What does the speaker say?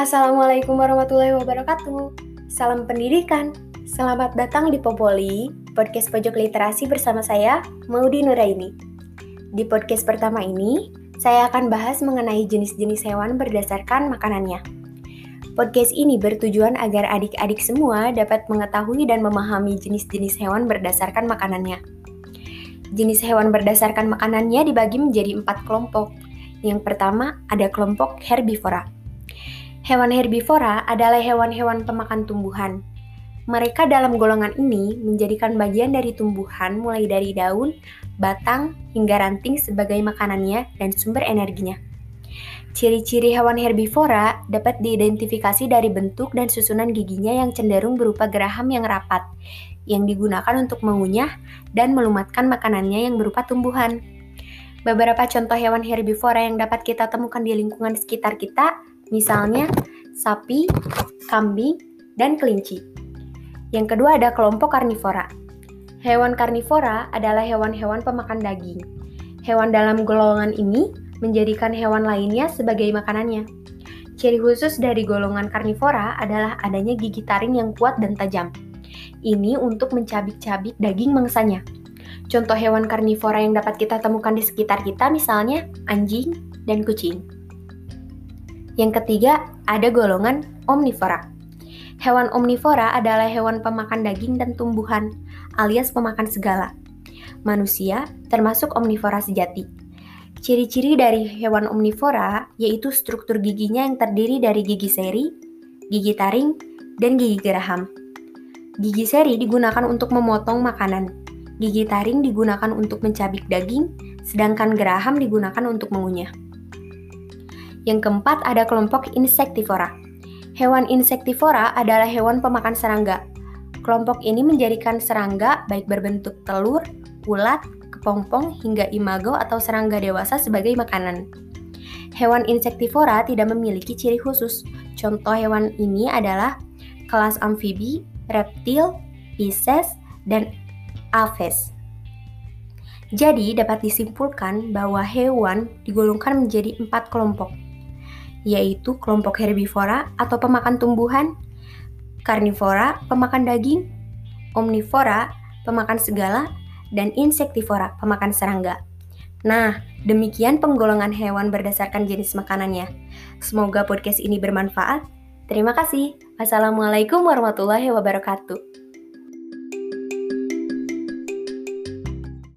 Assalamualaikum warahmatullahi wabarakatuh. Salam pendidikan. Selamat datang di Popoli, podcast pojok literasi bersama saya, Maudi Nuraini. Di podcast pertama ini, saya akan bahas mengenai jenis-jenis hewan berdasarkan makanannya. Podcast ini bertujuan agar adik-adik semua dapat mengetahui dan memahami jenis-jenis hewan berdasarkan makanannya. Jenis hewan berdasarkan makanannya dibagi menjadi empat kelompok. Yang pertama ada kelompok herbivora Hewan herbivora adalah hewan-hewan pemakan tumbuhan. Mereka dalam golongan ini menjadikan bagian dari tumbuhan mulai dari daun, batang, hingga ranting sebagai makanannya dan sumber energinya. Ciri-ciri hewan herbivora dapat diidentifikasi dari bentuk dan susunan giginya yang cenderung berupa geraham yang rapat, yang digunakan untuk mengunyah dan melumatkan makanannya yang berupa tumbuhan. Beberapa contoh hewan herbivora yang dapat kita temukan di lingkungan sekitar kita misalnya sapi, kambing, dan kelinci. Yang kedua ada kelompok karnivora. Hewan karnivora adalah hewan-hewan pemakan daging. Hewan dalam golongan ini menjadikan hewan lainnya sebagai makanannya. Ciri khusus dari golongan karnivora adalah adanya gigi taring yang kuat dan tajam. Ini untuk mencabik-cabik daging mangsanya. Contoh hewan karnivora yang dapat kita temukan di sekitar kita misalnya anjing dan kucing. Yang ketiga, ada golongan omnivora. Hewan omnivora adalah hewan pemakan daging dan tumbuhan, alias pemakan segala. Manusia termasuk omnivora sejati. Ciri-ciri dari hewan omnivora yaitu struktur giginya yang terdiri dari gigi seri, gigi taring, dan gigi geraham. Gigi seri digunakan untuk memotong makanan. Gigi taring digunakan untuk mencabik daging, sedangkan geraham digunakan untuk mengunyah. Yang keempat ada kelompok insektivora. Hewan insektivora adalah hewan pemakan serangga. Kelompok ini menjadikan serangga baik berbentuk telur, ulat, kepompong, hingga imago atau serangga dewasa sebagai makanan. Hewan insektivora tidak memiliki ciri khusus. Contoh hewan ini adalah kelas amfibi, reptil, pisces, dan aves. Jadi dapat disimpulkan bahwa hewan digolongkan menjadi empat kelompok, yaitu kelompok herbivora atau pemakan tumbuhan, karnivora pemakan daging, omnivora pemakan segala, dan insektivora pemakan serangga. Nah, demikian penggolongan hewan berdasarkan jenis makanannya. Semoga podcast ini bermanfaat. Terima kasih. Wassalamualaikum warahmatullahi wabarakatuh.